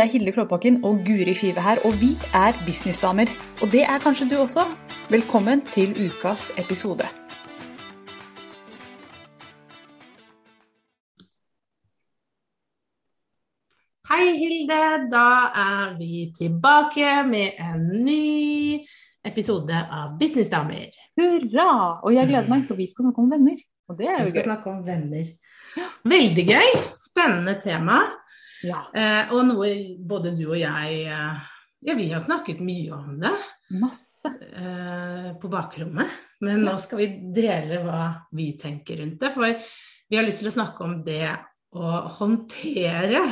Det er Hilde Klåbakken og Guri Five her, og vi er businessdamer. Og det er kanskje du også. Velkommen til ukas episode. Hei, Hilde. Da er vi tilbake med en ny episode av Businessdamer. Hurra! Og jeg gleder meg, for vi skal snakke om venner. Og det er jo gøy. Vi skal gøy. snakke om venner. Veldig gøy. Spennende tema. Ja, Eh, og noe både du og jeg eh, Ja, vi har snakket mye om det masse. eh, på bakrommet. Men nå skal vi dele hva vi tenker rundt det. For vi har lyst til å snakke om det å håndtere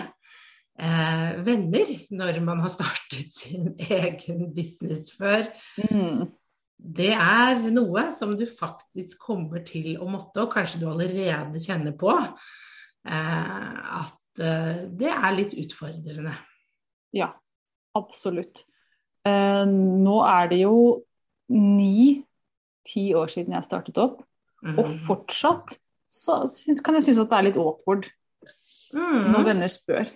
eh, venner når man har startet sin egen business før. Mm. Det er noe som du faktisk kommer til å måtte, og kanskje du allerede kjenner på, eh, at det er litt utfordrende. Ja, absolutt. Eh, nå er det jo ni-ti år siden jeg startet opp, og Mhm. fortsatt så kan jeg synes at det er litt awkward Mm. når venner spør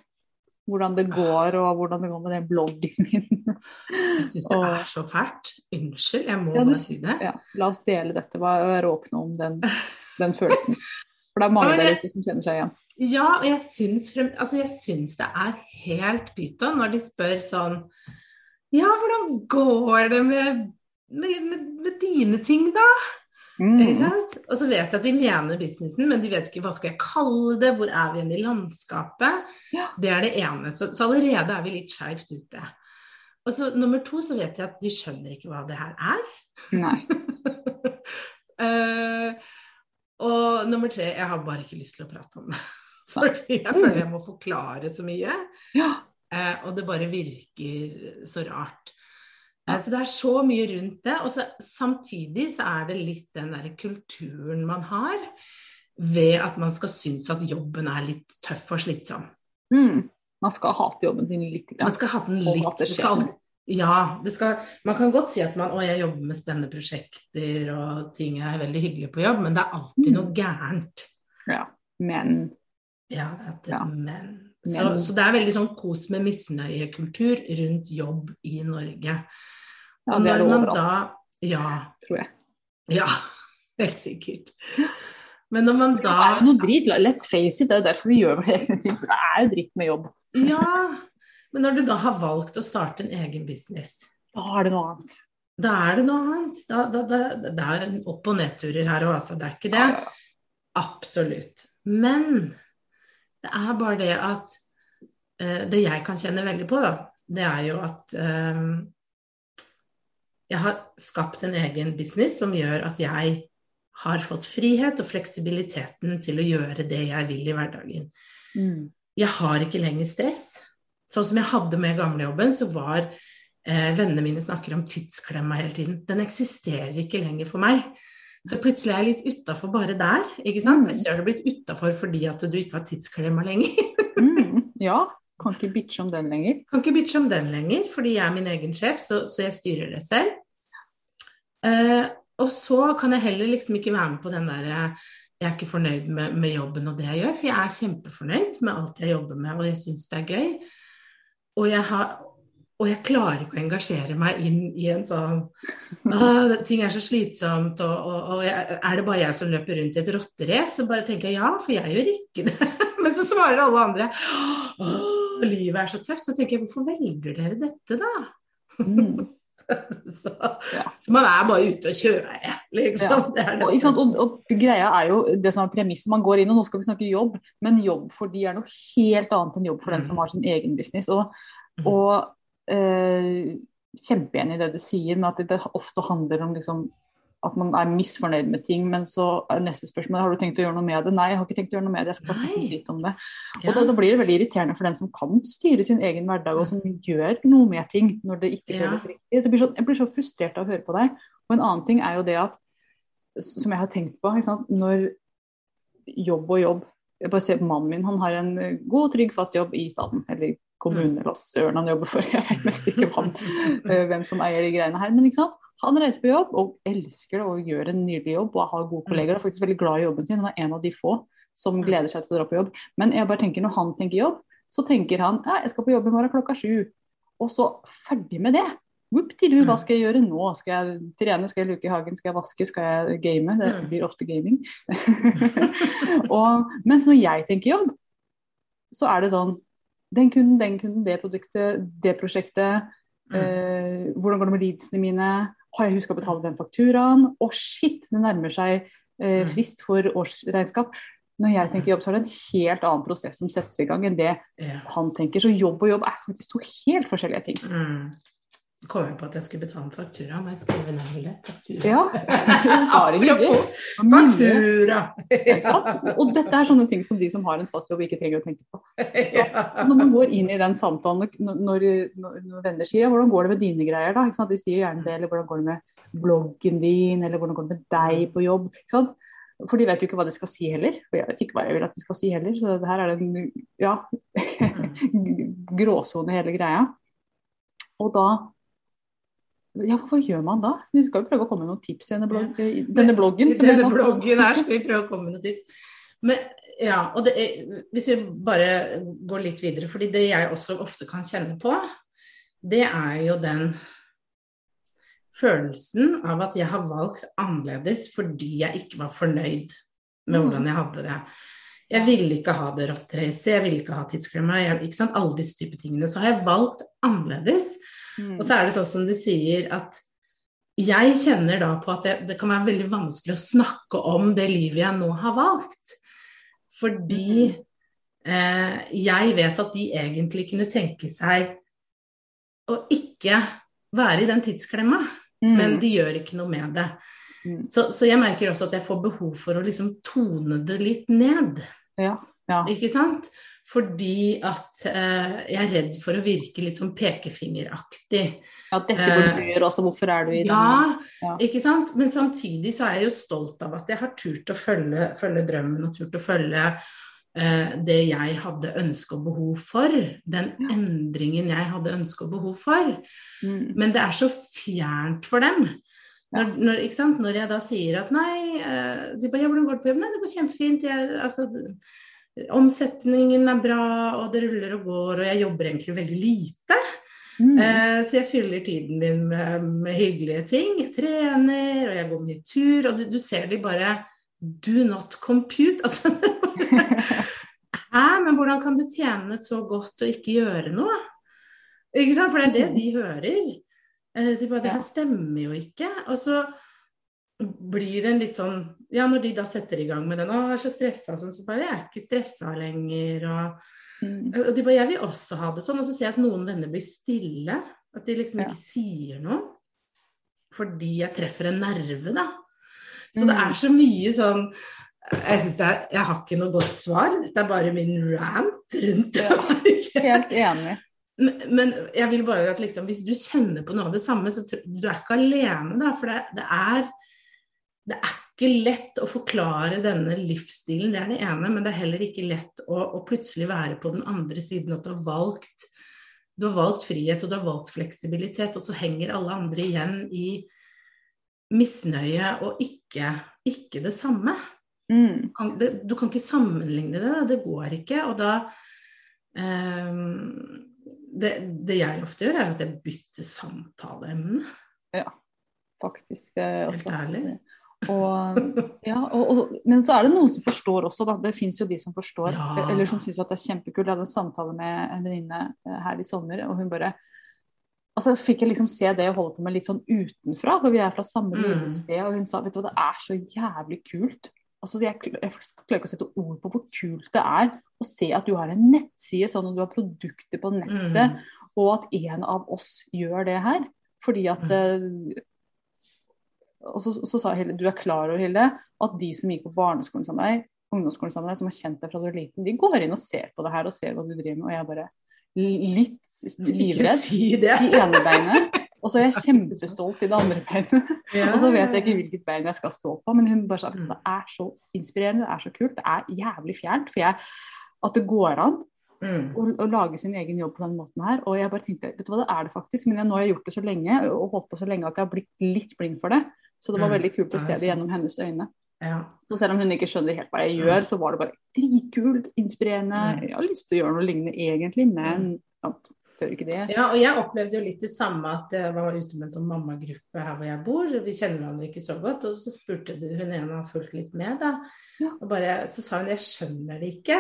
hvordan det går, og hvordan det går med den bloggen min. Jeg syns det Og- er så fælt. Unnskyld, jeg må Ja, bare si det. Ja, la oss dele dette, være åpne om den, den følelsen. For det er mange Ja, der ute som kjenner seg igjen. Ja, og jeg syns, frem, altså jeg syns det er helt pyton når de spør sånn Ja, hvordan går det med, med, med, med dine ting, da? Mm. Og så vet jeg at de mener businessen, men de vet ikke hva skal jeg kalle det, hvor er vi igjen i landskapet? Ja. Det er det ene. Så, så allerede er vi litt skeivt ute. Og så nummer to så vet jeg at de skjønner ikke hva det her er. Nei. Eh, og nummer tre, jeg har bare ikke lyst til å prate om det. Fordi jeg føler jeg må forklare så mye. Ja. Eh, og det bare virker så rart. Eh, så det er så mye rundt det. Og så, samtidig så er det litt den derre kulturen man har ved at man skal synes at jobben er litt tøff og slitsom. Mm. Man skal hate jobben sin litt. Man skal ha den litt skjer skal. Ja, det skal, man kan godt si at man, å, jeg jobber med spennende prosjekter og ting er veldig hyggelig på jobb, men det er alltid Mm. noe gærent. Ja. Men Ja, det er Ja. men. Så, Men. så det er veldig sånn kos med misnøyekultur rundt jobb i Norge. ja, det er det overalt, da Ja, tror jeg. ja, helt sikkert. Men når man Det da er jo noe drit. Let's face it, det er derfor vi gjør våre egne ting. For det er jo dritt med jobb. Ja, men når du da har valgt å starte en egen business, Da er det noe annet. da er det noe annet. Da, da, da, det er opp- og nedturer her òg, altså. Det er ikke det. Absolutt. Men det er bare det at eh, Det jeg kan kjenne veldig på, da, det er jo at eh, jeg har skapt en egen business som gjør at jeg har fått frihet og fleksibiliteten til å gjøre det jeg vil i hverdagen. Mm. Jeg har ikke lenger stress. Sånn som jeg hadde med gamlejobben, så var eh, vennene mine snakker om tidsklemma hele tiden. Den eksisterer ikke lenger for meg. Så plutselig er jeg litt utafor bare der. ikke sant? Men så er du blitt utafor fordi at du ikke har tidsklemma lenger. Mm. Ja, kan ikke bitche om den lenger. Kan ikke bitche om den lenger, fordi jeg er min egen sjef, så, så jeg styrer det selv. Eh, og så kan jeg heller liksom ikke være med på den derre jeg er ikke fornøyd med, med jobben og det jeg gjør, for jeg er kjempefornøyd med alt jeg jobber med, og jeg syns det er gøy. Og jeg, har, og jeg klarer ikke å engasjere meg inn i en sånn «Åh, Ting er så slitsomt, og, og, og jeg, er det bare jeg som løper rundt i et rotterace? Så bare tenker jeg ja, for jeg gjør ikke det. Men så svarer alle andre Åh, livet er så tøft. Så tenker jeg hvorfor velger dere dette, da? Mm. så, Ja. så man er bare ute og kjører, liksom. Det er det Og. Og, og greia er jo det som er premisset. Man går inn og nå skal vi snakke jobb, men jobb for de er noe helt annet enn jobb for den Mm. som har sin egen business. Og, Mhm. og eh, kjempeenig i det du sier, med at det ofte handler om liksom, at man er misfornøyd med ting, men så er neste spørsmål har du tenkt å gjøre noe med det. Nei, jeg har ikke tenkt å gjøre noe med det, jeg skal bare snakke litt om det. Ja. Og da, da blir det veldig irriterende for den som kan styre sin egen hverdag, og som gjør noe med ting når det ikke Ja. føles riktig. Det blir så, jeg blir så frustrert av å høre på deg. Og en annen ting er jo det at, som jeg har tenkt på, når jobb og jobb jeg bare ser på Mannen min han har en eh, god, trygg, fast jobb i staten, eller kommunen, eller hva søren han jobber for. Jeg vet mest ikke hvem, eh, hvem som eier de greiene her. Men ikke sant? Han reiser på jobb og elsker det og gjør en nydelig jobb og har gode kolleger. og er faktisk veldig glad i jobben sin. Han er en av de få som gleder seg til å dra på jobb. Men jeg bare tenker når han tenker jobb, Så tenker han ja, jeg skal på jobb i morgen klokka sju. Og så ferdig med det. Whoop-ti-du, hva skal jeg gjøre nå? Skal jeg trene, skal jeg luke i hagen, skal jeg vaske, skal jeg game? Det Mm. blir ofte gaming. og, mens når jeg tenker jobb, så er det sånn Den kunden, den kunden, det produktet, det prosjektet. Mm. Eh, hvordan går det med leadsene mine? Har jeg huska å betale den fakturaen? Å, shit, det nærmer seg eh, Mm. frist for årsregnskap. Når jeg tenker jobb, så er det en helt annen prosess som settes i gang enn det Ja. han tenker. Så jobb og jobb er faktisk to helt forskjellige ting. Mm. Så kom jeg på at jeg skulle betale en faktura. Må jeg skrive ned hele? Faktura. Ja, bare hyggelig. Faktura! ja. Og dette er sånne ting som de som har en fast jobb ikke trenger å tenke på. Så når man går inn i den samtalen, når, når, når venner sier hvordan går det med dine greier, da? De sier gjerne det, eller hvordan går det med bloggen din, eller hvordan går det med deg på jobb? Ikke sant? For de vet jo ikke hva de skal si heller. Og jeg vet ikke hva jeg vil at de skal si heller. Så her er det en ja, gråsone hele greia. Og da ja, hva gjør man da? Vi skal jo prøve å komme med noen tips i denne, blogg, i denne bloggen. I denne bloggen her skal vi prøve å komme med noen tips. Men ja, og det hvis vi bare går litt videre, fordi det jeg også ofte kan kjenne på, det er jo den følelsen av at jeg har valgt annerledes fordi jeg ikke var fornøyd med Mm. hvordan jeg hadde det. Jeg ville ikke ha det rotterace, jeg ville ikke ha sant? alle disse type tingene. Så har jeg valgt annerledes. Mm. Og så er det sånn som du sier at jeg kjenner da på at det, det kan være veldig vanskelig å snakke om det livet jeg nå har valgt. Fordi eh, jeg vet at de egentlig kunne tenke seg å ikke være i den tidsklemma, Mm. men de gjør ikke noe med det. Mm. Så, så jeg merker også at jeg får behov for å liksom tone det litt ned. Ja. ja. Ikke sant? Fordi at eh, jeg er redd for å virke litt sånn pekefingeraktig. ja, dette burde du gjøre også, hvorfor er du i det? Ja, Ja. ikke sant? Men samtidig så er jeg jo stolt av at jeg har turt å følge, følge drømmen og turt å følge eh, det jeg hadde ønske og behov for. Den Ja. endringen jeg hadde ønske og behov for. Mm. Men det er så fjernt for dem. Når, når, ikke sant? når jeg da sier at nei, eh, de bare, ja, hvordan går det på jobb? Nei, det går kjempefint. Jeg, altså, omsetningen er bra, og det ruller og går, og jeg jobber egentlig veldig lite. Mm. Eh, så jeg fyller tiden min med, med hyggelige ting. Jeg trener, og jeg går mye tur, og du, du ser de bare Do not compute. Altså, Hæ, men hvordan kan du tjene så godt og ikke gjøre noe? Ikke sant? For det er det de hører. Eh, De bare Det her stemmer jo ikke. Og så blir det en litt sånn Ja, når de da setter i gang med den, og er så stressa, sånn, så bare Jeg er ikke stressa lenger, og Mm. og de bare, jeg vil også ha det sånn. Og så ser jeg at noen venner blir stille. At de liksom Ja. ikke sier noe. Fordi jeg treffer en nerve, da. Så det Mm. er så mye sånn Jeg synes det er, jeg har ikke noe godt svar. Dette er bare min rant rundt det. Helt enig. Men, men jeg vil bare at liksom, hvis du kjenner på noe av det samme, så tror du er ikke alene, da. For det, det, er, det er ikke lett å forklare denne livsstilen, det er det ene. Men det er heller ikke lett å, å plutselig være på den andre siden at du har valgt du har valgt frihet og du har valgt fleksibilitet, og så henger alle andre igjen i misnøye og ikke, ikke det samme. Mm. Du kan ikke sammenligne det, det går ikke. Og da um, det, det jeg ofte gjør, er at jeg bytter samtaleemne. Faktisk. eh, Helt også. ærlig. Og, ja, og, og, men så er det noen som forstår også, da. Det fins jo de som forstår. Ja. Eller som syns det er kjempekult. Jeg hadde en samtale med en venninne eh, her i sommer, og hun bare Altså fikk jeg liksom se det jeg holder på med litt sånn utenfra, for vi er fra samme Mm. sted, og hun sa vet du hva, det er så jævlig kult. Altså, jeg, jeg klarer ikke å sette ord på hvor kult det er å se at du har en nettside sånn og du har produkter på nettet, Mm. og at en av oss gjør det her. Fordi at eh, Og så, så sa Hilde, du er klar over, Hilde, at de som gikk på barneskolen sammen med deg, ungdomsskolen sammen med deg, som har kjent deg fra du er liten, de går inn og ser på det her og ser hva du driver med. Og jeg bare litt livredd si det. i ene beinet. Og så er jeg kjempestolt i det andre beinet. Ja. Og så vet jeg ikke hvilket bein jeg skal stå på. Men hun bare sa at det er så inspirerende, det er så kult, det er jævlig fjernt. For jeg, at det går an Mm. å, å lage sin egen jobb på den måten her. Og jeg bare tenkte, vet du hva, det er det faktisk. Men jeg, nå har jeg gjort det så lenge og holdt på så lenge at jeg har blitt litt blind for det. Så det var Mm, veldig kult å se det gjennom hennes øyne. Ja. Og selv om hun ikke skjønner helt hva jeg gjør, så var det bare dritkult, inspirerende. Jeg har lyst til å gjøre noe lignende egentlig, men sant, tør ikke det. Ja, og jeg opplevde jo litt det samme at jeg var ute med en sånn mammagruppe her hvor jeg bor. Vi kjenner hverandre ikke så godt. Og så spurte hun ene har fulgt litt med, da. Og bare, så sa hun jeg skjønner det ikke.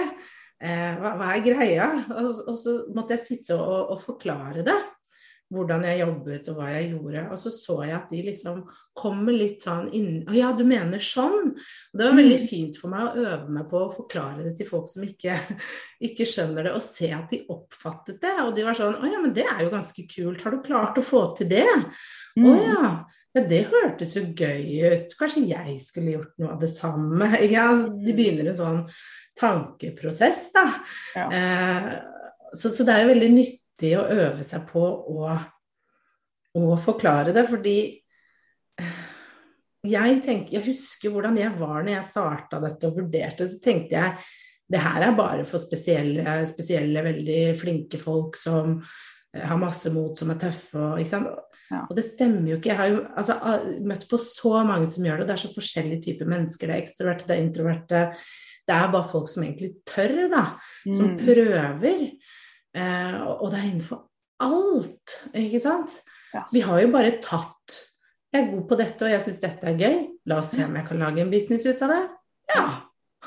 Eh, hva, hva er greia? Og, og så måtte jeg sitte og, og forklare det. Hvordan jeg jobbet og hva jeg gjorde. Og så så jeg at de liksom kommer litt sånn inn Å ja, du mener sånn? Og det var veldig Mm. fint for meg å øve meg på å forklare det til folk som ikke, ikke skjønner det, og se at de oppfattet det. Og de var sånn Å ja, men det er jo ganske kult. Har du klart å få til det? Mm. Å ja. Ja, det hørtes jo gøy ut. Kanskje jeg skulle gjort noe av det samme. Altså, de begynner en sånn tankeprosess, da. Ja. Eh, så, så det er jo veldig nyttig å øve seg på å, å forklare det, fordi jeg, tenker, jeg husker hvordan jeg var når jeg starta dette og vurderte, så tenkte jeg det her er bare for spesielle, spesielle veldig flinke folk som eh, har masse mot, som er tøffe. Og? Ja. og det stemmer jo ikke. Jeg har jo altså, møtt på så mange som gjør det. Det er så forskjellige typer mennesker. Det er ekstroverte, det er introverte. Det er bare folk som egentlig tør, da. Som Mm. prøver. Eh, og det er innenfor alt, ikke sant? Ja. Vi har jo bare tatt Jeg er god på dette, og jeg syns dette er gøy. La oss se om jeg kan lage en business ut av det. Ja.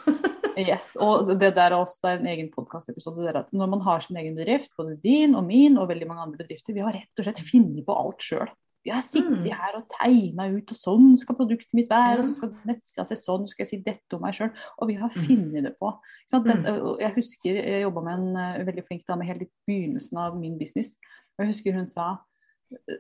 Yes, og det der er også er en egen podkastepisode. Når man har sin egen bedrift, både din og min og veldig mange andre bedrifter, vi har rett og slett funnet på alt sjøl. Vi har sittet Mm. her og tegna ut, og sånn skal produktet mitt være, og så skal nettsida se sånn, så skal jeg si dette om meg sjøl. Og vi har Mm. funnet det på. Sant? Mm. Jeg husker jeg jobba med en eh, veldig flink dame helt i begynnelsen av min business. Og jeg husker hun sa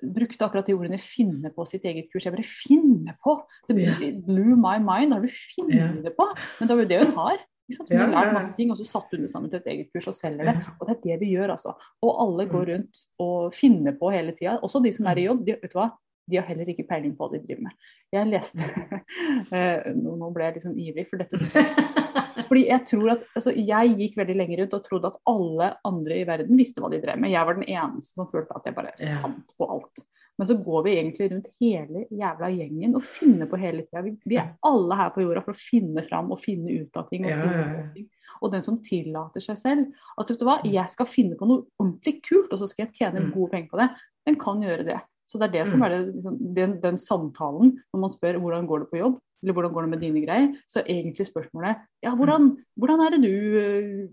brukte akkurat de ordene 'finne på sitt eget kurs'. Jeg bare 'finne på'! Det blew my mind. Har du funnet det på? Men det er jo det hun har. Hun har lært masse ting, og så satt hun det sammen til et eget kurs og selger det. Og det er det vi gjør, altså. Og alle går rundt og finner på hele tida. Også de som er i jobb. De, vet du hva? De har heller ikke peiling på hva de driver med. Jeg leste eh, Nå ble jeg litt sånn ivrig, for dette syns jeg. Fordi jeg tror at altså, Jeg gikk veldig lenge rundt og trodde at alle andre i verden visste hva de drev med. Jeg var den eneste som følte at jeg bare fant på alt. Men så går vi egentlig rundt hele jævla gjengen og finner på hele tida. Vi, vi er alle her på jorda for å finne fram og finne ut av ting. Og, Ja, ja, ja. og den som tillater seg selv at vet du hva, jeg skal finne på noe ordentlig kult, og så skal jeg tjene Mm. gode penger på det, den kan gjøre det. Så det er det som Mm. er det, liksom, den, den samtalen når man spør hvordan går det på jobb, eller hvordan går det med dine greier, så er egentlig spørsmålet ja, hvordan, hvordan er det du øh,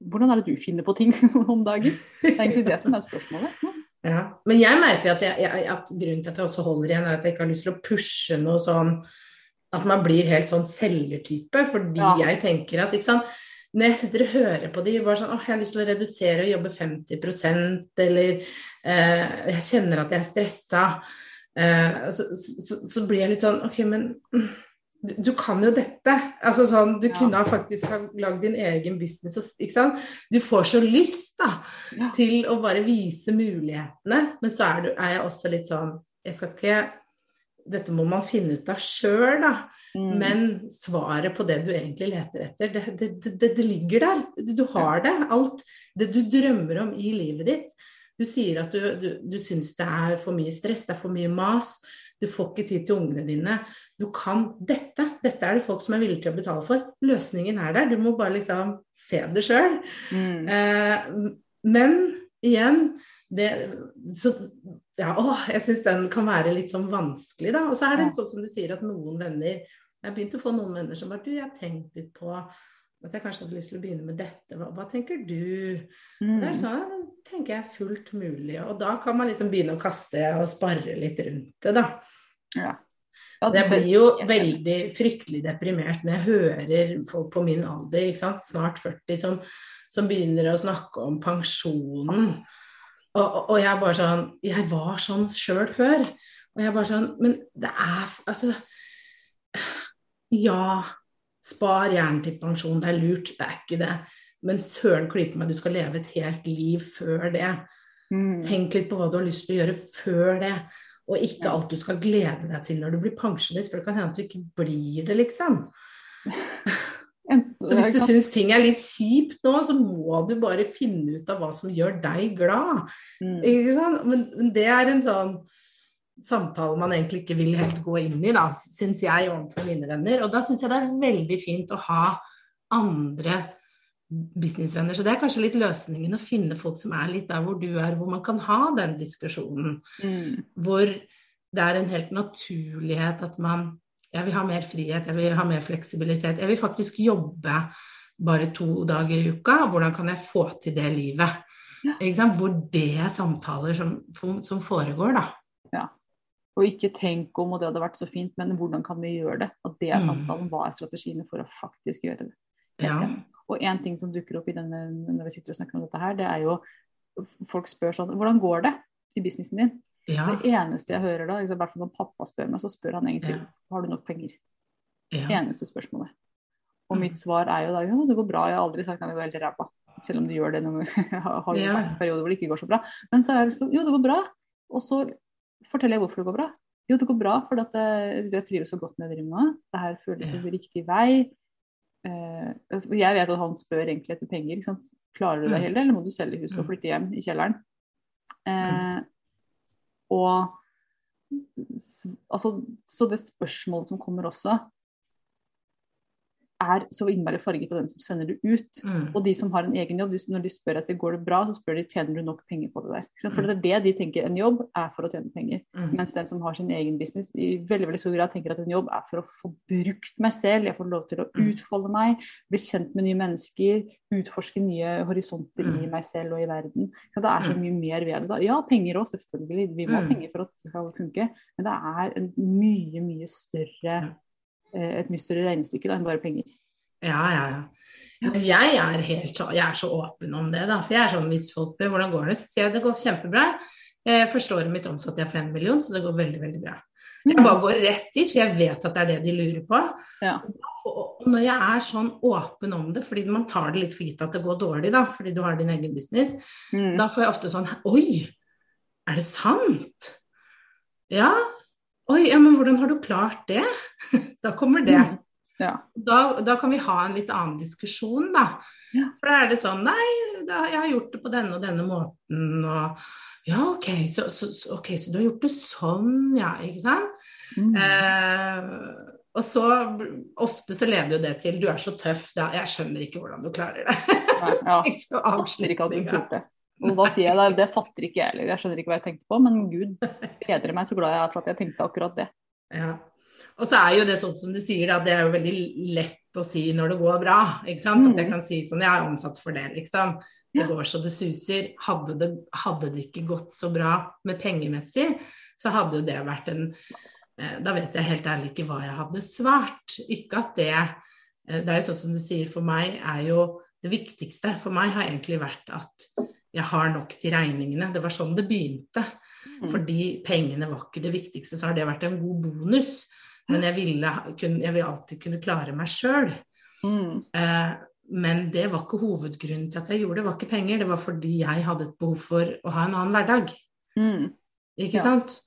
hvordan er det du finner på ting om dagen? Det er egentlig det som er spørsmålet. Ja. Men jeg merker at, jeg, jeg, at grunnen til at jeg også holder igjen, er at jeg ikke har lyst til å pushe noe sånn At man blir helt sånn selgertype. Fordi Ja. jeg tenker at ikke sant, Når jeg sitter og hører på de, bare sånn åh, jeg har lyst til å redusere og jobbe 50% eller eh, jeg kjenner at jeg er stressa, eh, så, så, så blir jeg litt sånn Ok, men du, kan jo dette. Altså sånn, Du Ja. kunne faktisk ha lagd din egen business. Ikke sant? Du får så lyst da, Ja. til å bare vise mulighetene. Men så er, du, er jeg også litt sånn Jeg skal ikke Dette må man finne ut av sjøl, da. Mm. Men svaret på det du egentlig leter etter, det, det, det, det ligger der. Du, du har det. Alt det du drømmer om i livet ditt. Du sier at du, du, du syns det er for mye stress, det er for mye mas. Du får ikke tid til ungene dine. Du kan dette. Dette er det folk som er villige til å betale for. Løsningen er der. Du må bare liksom se det sjøl. Mm. Eh, men igjen det, så, ja, å, jeg syns den kan være litt sånn vanskelig, da. Og så er det sånn som du sier, at noen venner Jeg har begynt å få noen venner som bare Du, jeg har tenkt litt på at jeg kanskje hadde lyst til å begynne med dette. Hva, hva tenker du? Mm. Det er sånn, tenker jeg er fullt mulig. Og da kan man liksom begynne å kaste og spare litt rundt det, da. Ja. Jeg det- blir jo veldig fryktelig deprimert når jeg hører folk på min alder, ikke sant? snart 40, som, som begynner å snakke om pensjonen. Og, og, og jeg bare sånn Jeg var sånn sjøl før. Og jeg er bare sånn Men det er Altså Ja, spar gjerne til pensjon, det er lurt, det er ikke det. Men søren klype meg, du skal leve et helt liv før det. Mm. Tenk litt på hva du har lyst til å gjøre før det. Og ikke alt du skal glede deg til når du blir pensjonist, for det kan hende at du ikke blir det, liksom. Så hvis du syns ting er litt kjipt nå, så må du bare finne ut av hva som gjør deg glad. Mm. Men det er en sånn samtale man egentlig ikke vil helt gå inn i, da, syns jeg, overfor mine venner. Og da syns jeg det er veldig fint å ha andre businessvenner. Så det er kanskje litt løsningen å finne folk som er litt der hvor du er, hvor man kan ha den diskusjonen. Mm. Hvor det er en helt naturlighet at man Jeg vil ha mer frihet, jeg vil ha mer fleksibilitet. Jeg vil faktisk jobbe bare to dager i uka. Hvordan kan jeg få til det livet? Ja. Hvor det er samtaler som, som foregår, da. Ja. Og ikke tenk om og det hadde vært så fint, men hvordan kan vi gjøre det? Og det er Mm. samtalen. Hva er strategiene for å faktisk gjøre det? Ja. Og en ting som dukker opp i denne, når vi sitter og snakker om dette her, det er jo Folk spør sånn Hvordan går det i businessen din? Ja. Det eneste jeg hører da, i hvert fall når pappa spør meg, så spør han egentlig Ja. har du nok penger. ja. Eneste spørsmålet. Og Mm. mitt svar er jo da «Ja, det går bra, jeg har aldri sagt at det går helt ræva. Selv om du gjør det noen ganger. Har Ja. en periode hvor det ikke går så bra. Men så er det sånn, jo, det går bra. Og så forteller jeg hvorfor det går bra. Jo, det går bra fordi at jeg, jeg trives så godt med det jeg med. Det her føles som riktig vei. Eh, jeg vet at han spør egentlig etter penger. Ikke sant? Klarer du deg Mm. heller, eller må du selge huset og Mm. flytte hjem i kjelleren? Eh, og altså, så det spørsmålet som kommer også, er så innmari farget av den som sender det ut. Mm. Og de som har en egen jobb, når de spør etter går det bra, så spør de tjener du nok penger på det der. For det er det de tenker en jobb er for å tjene penger. Mm. Mens den som har sin egen business, i veldig veldig stor grad tenker at en jobb er for å få brukt meg selv, jeg får lov til å Mm. utfolde meg, bli kjent med nye mennesker, utforske nye horisonter i Mm. meg selv og i verden. Så det er så Mm. mye mer ved det. da. Ja, penger òg, selvfølgelig. Vi må ha Mm. penger for at det skal funke. Men det er en mye, mye større et mye større regnestykke da, enn bare penger. Ja, ja, ja. Jeg er, helt, jeg er så åpen om det, da. For jeg er sånn hvis folk spør hvordan går det, så sier jeg det går kjempebra. Jeg Første året mitt omsatte jeg for en million, så det går veldig, veldig bra. Jeg bare går rett dit, for jeg vet at det er det de lurer på. Ja. Og når jeg er sånn åpen om det, fordi man tar det litt for gitt at det går dårlig, da, fordi du har din egen business, Mm. da får jeg ofte sånn Oi, er det sant? Ja. Oi, ja, men hvordan har du klart det? Da kommer det. Mm. Ja. Da, da kan vi ha en litt annen diskusjon, da. Ja. For da er det sånn Nei, da, jeg har gjort det på denne og denne måten, og Ja, OK, så, så, okay, så du har gjort det sånn, ja, ikke sant? Mm. Eh, og så ofte så leder jo det til Du er så tøff, da. Jeg skjønner ikke hvordan du klarer det. ja. Liksom fatter ikke at du klarte klarte. Og da sier jeg det, det fatter ikke jeg heller. Jeg skjønner ikke hva jeg tenkte på, men gud bedre meg så glad jeg er for at jeg tenkte akkurat det. Ja. Og så er jo det sånn som du sier, da, det er jo veldig lett å si når det går bra. ikke sant? At jeg Mm. kan si sånn, jeg har omsatt for det, liksom. Det går så det suser. Hadde det, hadde det ikke gått så bra med pengemessig, så hadde jo det vært en eh, Da vet jeg helt ærlig ikke hva jeg hadde svart. Ikke at det eh, Det er jo sånn som du sier, for meg er jo det viktigste for meg har egentlig vært at jeg har nok til regningene. Det var sånn det begynte. Mm. Fordi pengene var ikke det viktigste, så har det vært en god bonus. Men jeg ville, jeg vil alltid kunne klare meg sjøl. Mm. Eh, men det var ikke hovedgrunnen til at jeg gjorde det. Var ikke penger, det var fordi jeg hadde et behov for å ha en annen hverdag. Mm. Ikke Ja. sant?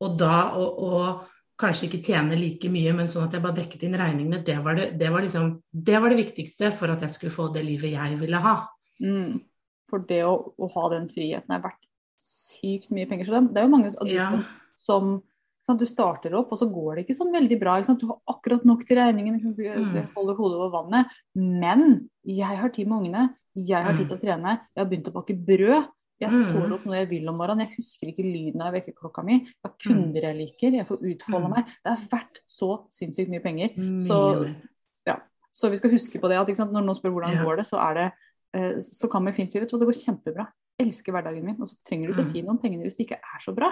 Og da å kanskje ikke tjene like mye, men sånn at jeg bare dekket inn regningene, det var det, det, var liksom, det var det viktigste for at jeg skulle få det livet jeg ville ha. Mm. For det å, å ha den friheten er verdt sykt mye penger. Så det, det er jo mange av de Ja. som, som sant, Du starter opp, og så går det ikke sånn veldig bra. Du har akkurat nok til regningen, du Mm. holder hodet over vannet. Men jeg har tid med ungene. Jeg har tid Mm. til å trene. Jeg har begynt å bake brød. Jeg Mm. står opp når jeg vil om morgenen. Jeg husker ikke lyden av vekkerklokka mi. Jeg har kunder jeg liker. Jeg får utfolde Mm. meg. Det er verdt så sinnssykt mye penger. Så ja. så vi skal huske på det at sant, når noen spør hvordan Ja. går det, så er det så kan vi fint si vet du, det går kjempebra. Jeg elsker hverdagen min. Og så trenger du ikke å Mm. si noe om pengene hvis det ikke er så bra.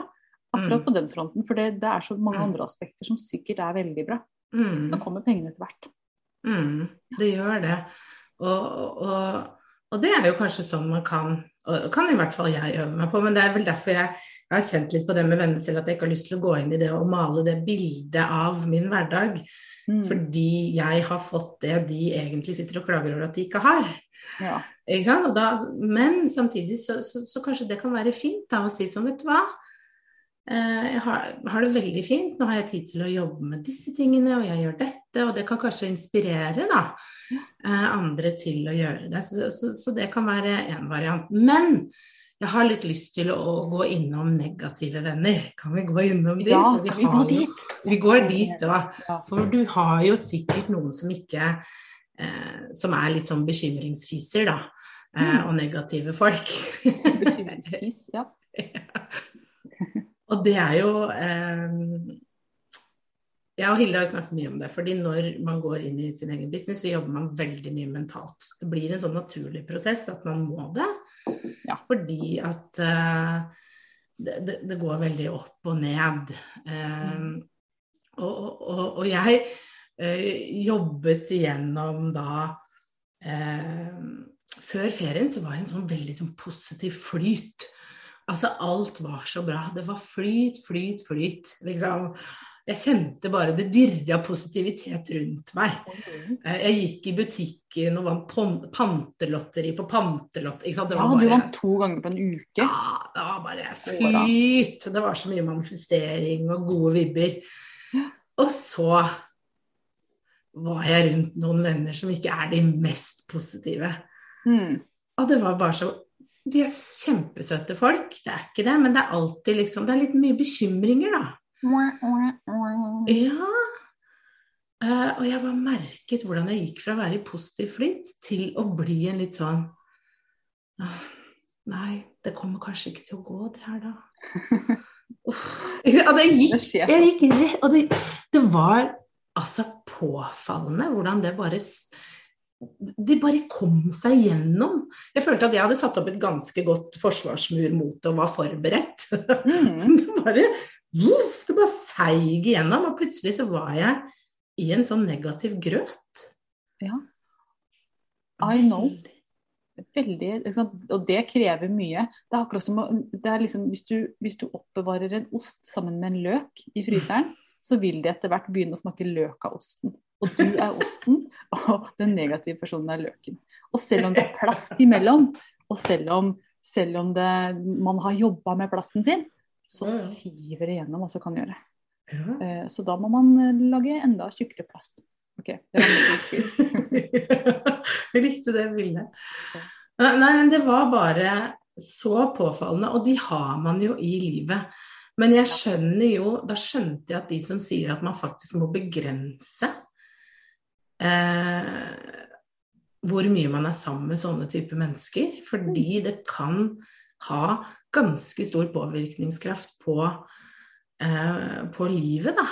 Akkurat Mm. på den fronten. For det, det er så mange Mm. andre aspekter som sikkert er veldig bra. Mm. Så kommer pengene etter hvert. Mm, det gjør det. Og, og, og det er jo kanskje sånn man kan og kan i hvert fall jeg øve meg på, men det er vel derfor jeg, jeg har kjent litt på det med venner selv, at jeg ikke har lyst til å gå inn i det og male det bildet av min hverdag. Mm. Fordi jeg har fått det de egentlig sitter og klager over at de ikke har. Ja. Ikke sant? Og da, men samtidig så, så, så kanskje det kan være fint da, å si sånn, vet du hva. Eh, Jeg har, har det veldig fint, nå har jeg tid til å jobbe med disse tingene, og jeg gjør dette, og det kan kanskje inspirere da, eh, andre til å gjøre det. Så, så, så det kan være en variant. Men jeg har litt lyst til å gå innom negative venner. Kan vi gå innom dem? Ja, skal vi gå jo- dit? Vi går dit òg. For du har jo sikkert noen som ikke Som er litt sånn bekymringsfiser, da. Eh, Mm. og negative folk. Bekymringsfis. Ja. og det er jo eh, Jeg og Hilde har snakket mye om det. fordi når man går inn i sin egen business, så jobber man veldig mye mentalt. Det blir en sånn naturlig prosess at man må det. Ja. Fordi at eh, det, det, det går veldig opp og ned. Eh, og, og, og, jeg eh, jobbet igjennom da eh, Før ferien så var jeg en sånn veldig sånn positiv flyt. Altså alt var så bra. Det var flyt, flyt, flyt. Liksom. Jeg kjente bare det dirra positivitet rundt meg. Eh, Jeg gikk i butikken og vant pantelotteri på pantelott. Ja, bare... du vant to ganger på en uke. ja, det var bare flyt. Det var så mye manifestering og gode vibber. Og så var jeg rundt noen venner som ikke er de mest positive. Mm. Og det var bare så De er kjempesøte folk, det er ikke det, men det er alltid liksom Det er litt mye bekymringer, da. Ja. Uh, og jeg bare merket hvordan jeg gikk fra å være i positiv flyt til å bli en litt sånn uh, Nei, det kommer kanskje ikke til å gå, det her, da. Uff. Ja, det Det gikk, jeg gikk rett Og det, det var altså påfallende hvordan det bare det De bare kom seg gjennom. Jeg følte at jeg hadde satt opp et ganske godt forsvarsmur mot det og var forberedt. Mm. Det bare, uff, det bare seig igjennom, og plutselig så var jeg i en sånn negativ grøt. Ja. I know. Veldig? Og det krever mye. Det er akkurat som det er liksom, hvis, du, hvis du oppbevarer en ost sammen med en løk i fryseren, så vil de etter hvert begynne å smake løk av osten. Og du er osten, og den negative personen er løken. Og selv om det er plast imellom, og selv om, selv om det, man har jobba med plasten sin, så siver det gjennom, og så kan gjøre. Ja. Eh, Så da må man eh, lage enda tjukkere plast. Ok, det var mitt jeg likte det bildet. Nei, men det var bare så påfallende, og de har man jo i livet. Men jeg skjønner jo, da skjønte jeg at de som sier at man faktisk må begrense eh, hvor mye man er sammen med sånne typer mennesker, fordi det kan ha ganske stor påvirkningskraft på, eh, på livet, da.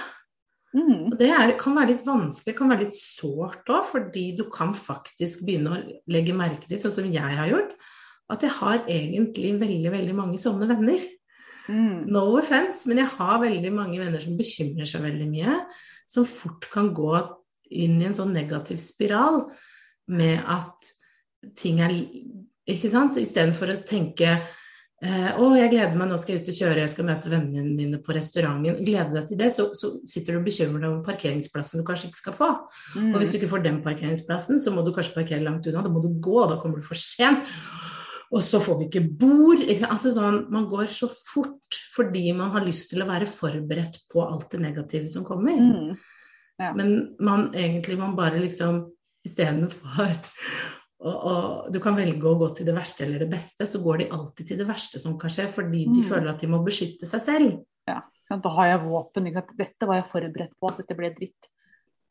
Mm. Og det er, kan være litt vanskelig, kan være litt sårt òg, fordi du kan faktisk begynne å legge merke til, sånn som jeg har gjort, at jeg har egentlig veldig, veldig mange sånne venner. Mm. No offense, men jeg har veldig mange venner som bekymrer seg veldig mye, som fort kan gå inn i en sånn negativ spiral med at ting er Ikke sant? Istedenfor å tenke eh, å, jeg gleder meg, nå skal jeg ut og kjøre, jeg skal møte vennene mine på restauranten. Glede deg til det, så, så sitter du og bekymrer deg om parkeringsplassen du kanskje ikke skal få. Mm. Og hvis du ikke får den parkeringsplassen, så må du kanskje parkere langt unna. Da må du gå, da kommer du for sent. Og så får vi ikke bord. Ikke? Altså sånn, man går så fort fordi man har lyst til å være forberedt på alt det negative som kommer. Mm. Ja. Men man egentlig man bare liksom istedenfor og, og du kan velge å gå til det verste eller det beste, så går de alltid til det verste som kan skje, fordi de Mm. føler at de må beskytte seg selv. Ja, sånn? Da har jeg våpen. Dette var jeg forberedt på, at dette ble dritt.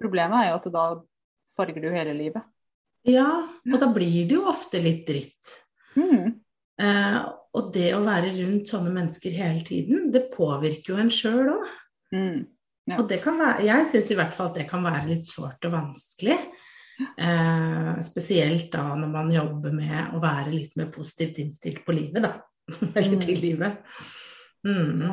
Problemet er jo at da farger du hele livet. Ja, og da blir det jo ofte litt dritt. Mm. Eh, og det å være rundt sånne mennesker hele tiden, det påvirker jo en sjøl òg. Mm. Ja. Og det kan være, jeg syns i hvert fall at det kan være litt sårt og vanskelig. Eh, spesielt da når man jobber med å være litt mer positivt innstilt på livet, da. Eller til Mm. livet. Mm.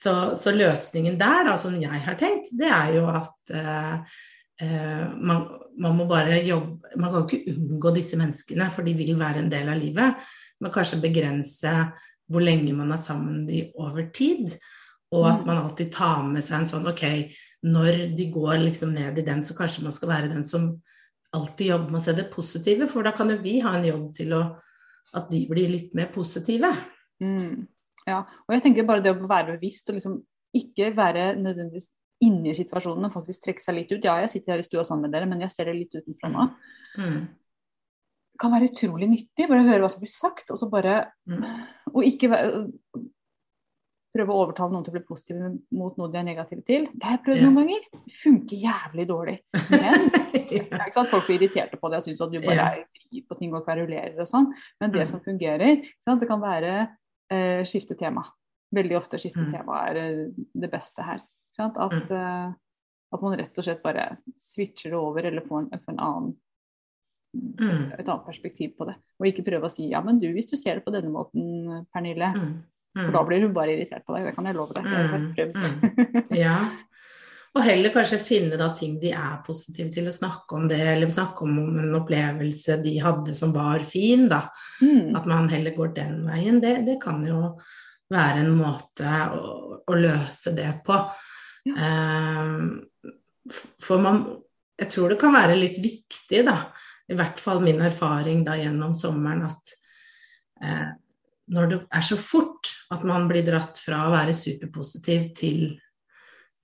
Så, så løsningen der, da, som jeg har tenkt, det er jo at eh, man, man må bare jobbe Man kan jo ikke unngå disse menneskene, for de vil være en del av livet. Men kanskje begrense hvor lenge man er sammen med de over tid. Og at Mm. man alltid tar med seg en sånn Ok, når de går liksom ned i den, så kanskje man skal være den som alltid jobber med å se det positive. For da kan jo vi ha en jobb til å at de blir litt mer positive. Mm. Ja, og jeg tenker bare det å være bevisst og liksom ikke være nødvendigvis inne i situasjonen, faktisk trekke seg litt ut. Ja, jeg sitter her i stua sammen med dere, men jeg ser det litt utenfra nå. Mm. kan være utrolig nyttig. Bare høre hva som blir sagt, og så bare Mm. Og ikke prøve å overtale noen til å bli positive mot noe de er negative til. Det har jeg prøvd yeah. noen ganger. Funker jævlig dårlig. Men ja. Folk blir irriterte på det og syns at du bare er fri på ting og kverulerer og sånn. Men det Mm. som fungerer, det kan være eh, skifte tema. Veldig ofte skifte Mm. tema er eh, det beste her. At, mm. at man rett og slett bare switcher det over eller får en, får en annen Mm. et annet perspektiv på det. Og ikke prøve å si ja, men du, hvis du ser det på denne måten, Pernille. Mm. Mm. For da blir hun bare irritert på deg, det kan jeg love deg. Jeg har jeg Mm, prøvd. Ja. Og heller kanskje finne da ting de er positive til, å snakke om det, eller snakke om en opplevelse de hadde som var fin, da. Mm. At man heller går den veien. Det, det kan jo være en måte å, å løse det på. Ehm, for man Jeg tror det kan være litt viktig, da. I hvert fall min erfaring da gjennom sommeren at eh, når det er så fort at man blir dratt fra å være superpositiv til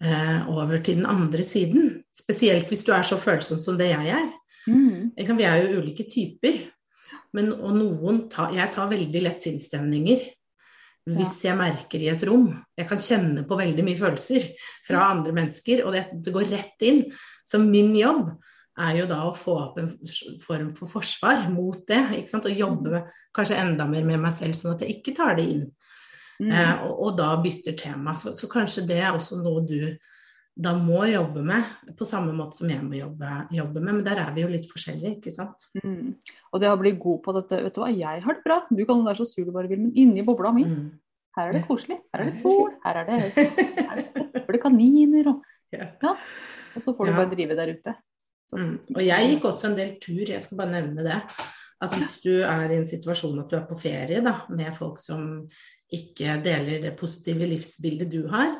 eh, over til den andre siden. Spesielt hvis du er så følsom som det jeg er. Mm. Liksom, Vi er jo ulike typer. Men, og noen ta, jeg tar veldig lett sinnsstemninger hvis jeg merker i et rom. Jeg kan kjenne på veldig mye følelser fra andre mennesker, og det, det går rett inn. Så min jobb er jo da å få opp en form for forsvar mot det. ikke sant, Og jobbe med, kanskje enda mer med meg selv, sånn at jeg ikke tar det inn. Mm. Eh, og, og da bytter tema. Så, så kanskje det er også noe du da må jobbe med, på samme måte som jeg må jobbe, jobbe med. Men der er vi jo litt forskjellige, ikke sant. Mm. Og det å bli god på dette Vet du hva, jeg har det bra. Du kan være så sur du bare vil, men inni bobla mi, Mm. her er det koselig. Her er det sol. Her er det, her er det kaniner og Ja. Og så får du Ja. bare drive der ute. Mm. Og jeg gikk også en del tur, jeg skal bare nevne det. At hvis du er i en situasjon at du er på ferie da, med folk som ikke deler det positive livsbildet du har,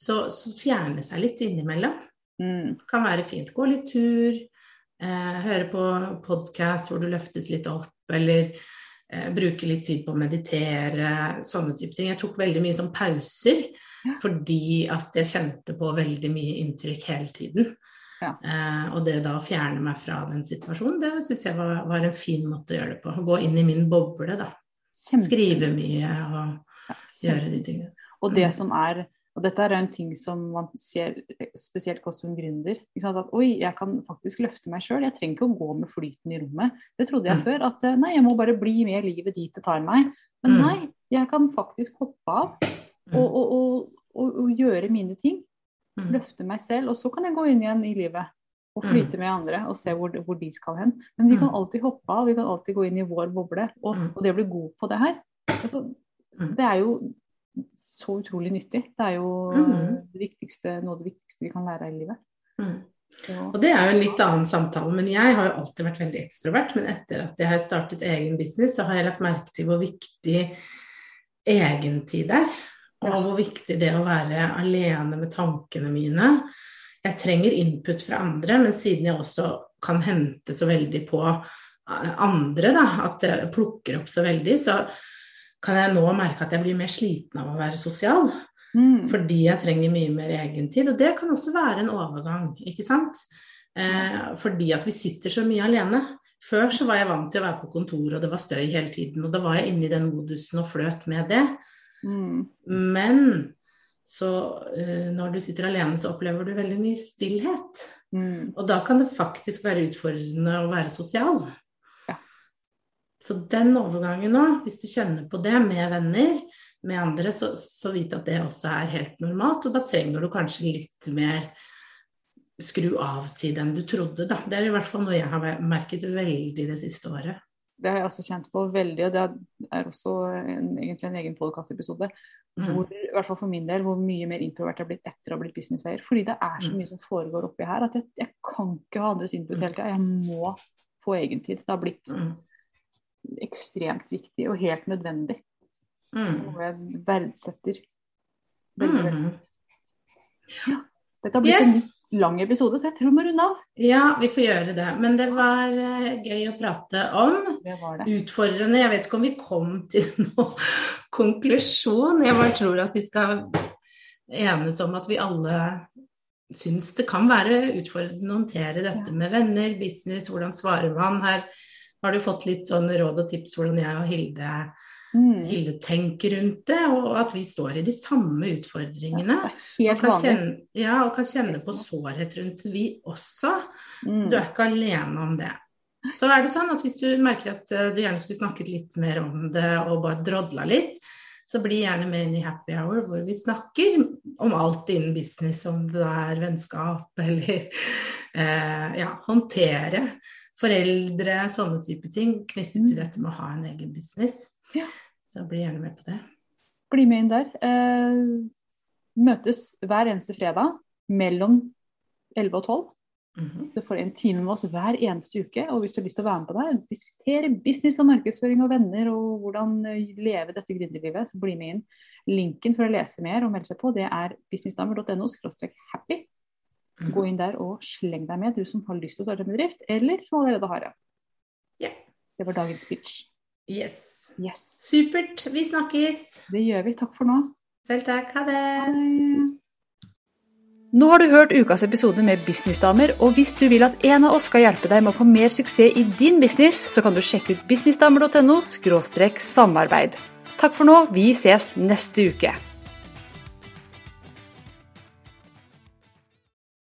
så, så fjerne seg litt innimellom. Mm. kan være fint. Gå litt tur, eh, høre på podkast hvor du løftes litt opp, eller eh, bruke litt tid på å meditere, sånne type ting. Jeg tok veldig mye sånn pauser Ja. fordi at jeg kjente på veldig mye inntrykk hele tiden. Ja. Eh, og det da å fjerne meg fra den situasjonen, det syns jeg var, var en fin måte å gjøre det på. Å gå inn i min boble, da. Kjempe- Skrive mye og Ja, gjøre de tingene. Og det Mm. som er og dette er en ting som man ser spesielt godt som gründer. At oi, jeg kan faktisk løfte meg sjøl. Jeg trenger ikke å gå med flyten i rommet. Det trodde jeg Mm. før. At eh, nei, jeg må bare bli med livet dit det tar meg. Men Mm. nei, jeg kan faktisk hoppe av Mm. og, og, og, og, gjøre mine ting. Mm. Løfte meg selv. Og så kan jeg gå inn igjen i livet og Mm. flyte med andre og se hvor, hvor de skal hen. Men vi kan Mm. alltid hoppe av, vi kan alltid gå inn i vår boble. Og, det å bli god på det her, altså, det er jo så utrolig nyttig. Det er jo Mm. det viktigste, noe av det viktigste vi kan lære i livet. Mm. Og det er jo en litt annen samtale, men jeg har jo alltid vært veldig ekstrovert. Men etter at jeg har startet egen business, så har jeg lagt merke til hvor viktig egentid er. Og hvor viktig det å være alene med tankene mine. Jeg trenger input fra andre, men siden jeg også kan hente så veldig på andre, da, at jeg plukker opp så veldig, så kan jeg nå merke at jeg blir mer sliten av å være sosial. mm, Fordi jeg trenger mye mer egentid. Og det kan også være en overgang, ikke sant. Eh, fordi at vi sitter så mye alene. Før så var jeg vant til å være på kontoret, og det var støy hele tiden. Og da var jeg inne i den modusen og fløt med det. mm, Men så eh, når du sitter alene, så opplever du veldig mye stillhet. mm, Og da kan det faktisk være utfordrende å være sosial. Så den overgangen nå, hvis du kjenner på det med venner, med andre, så, så vit at det også er helt normalt. Og da trenger du kanskje litt mer skru av-tid enn du trodde, da. Det er i hvert fall noe jeg har merket veldig det siste året. det har jeg også kjent på veldig, og det er også en, egentlig en egen podkastepisode. Mm. Hvor, i hvert fall for min del, hvor mye mer introvert jeg har blitt etter å ha blitt businesseier. Fordi det er så Mm. mye som foregår oppi her at jeg, jeg kan ikke ha andres input hele tida. Jeg må få egen tid. Det har blitt Mm. Ekstremt viktig og helt nødvendig. Mm. Noe jeg verdsetter veldig. veldig. Mm. Dette har blitt en Yes. en lang episode, så jeg tror vi må runde av. Ja, vi får gjøre det. Men det var eh, gøy å prate om. Det var det. utfordrende. Jeg vet ikke om vi kom til noen konklusjon. Jeg bare tror at vi skal enes om at vi alle syns det kan være utfordrende å håndtere dette med venner, business, hvordan svarer man her. Har du fått litt sånn råd og tips hvordan jeg og Hilde, Mm. Hilde tenker rundt det, og at vi står i de samme utfordringene. Er og, kan kjenne, ja, og kan kjenne på sårhet rundt vi også. Så Mm. du er ikke alene om det. Så er det sånn at hvis du merker at eh, du gjerne skulle snakket litt mer om det og bare drodla litt, så bli gjerne med inn i happy hour hvor vi snakker om alt innen business, om det er vennskap eller eh, ja, håndtere foreldre, sånne type ting knyttet til Mm. dette med å ha en egen business. Ja. Så bli gjerne med på det. Bli med inn der. Eh, møtes hver eneste fredag mellom 11 og 12. Mhm. Du får en time med oss hver eneste uke. Og hvis du har lyst til å være med på det, diskutere business og markedsføring og venner og hvordan eh, leve dette gründerlivet, så bli med inn. Linken for å lese mer og melde seg på, det er businessdamer.no happy. Gå inn der og sleng deg med, du som har lyst til å starte en bedrift, eller som allerede har en. Ja. Det var dagens pitch. Yes. Yes. Supert. Vi snakkes. Det gjør vi. Takk for nå. Selv takk. Ha det. Hei. Nå har du hørt ukas episode med Businessdamer, og hvis du vil at en av oss skal hjelpe deg med å få mer suksess i din business, så kan du sjekke ut businessdamer.no samarbeid. Takk for nå, vi ses neste uke.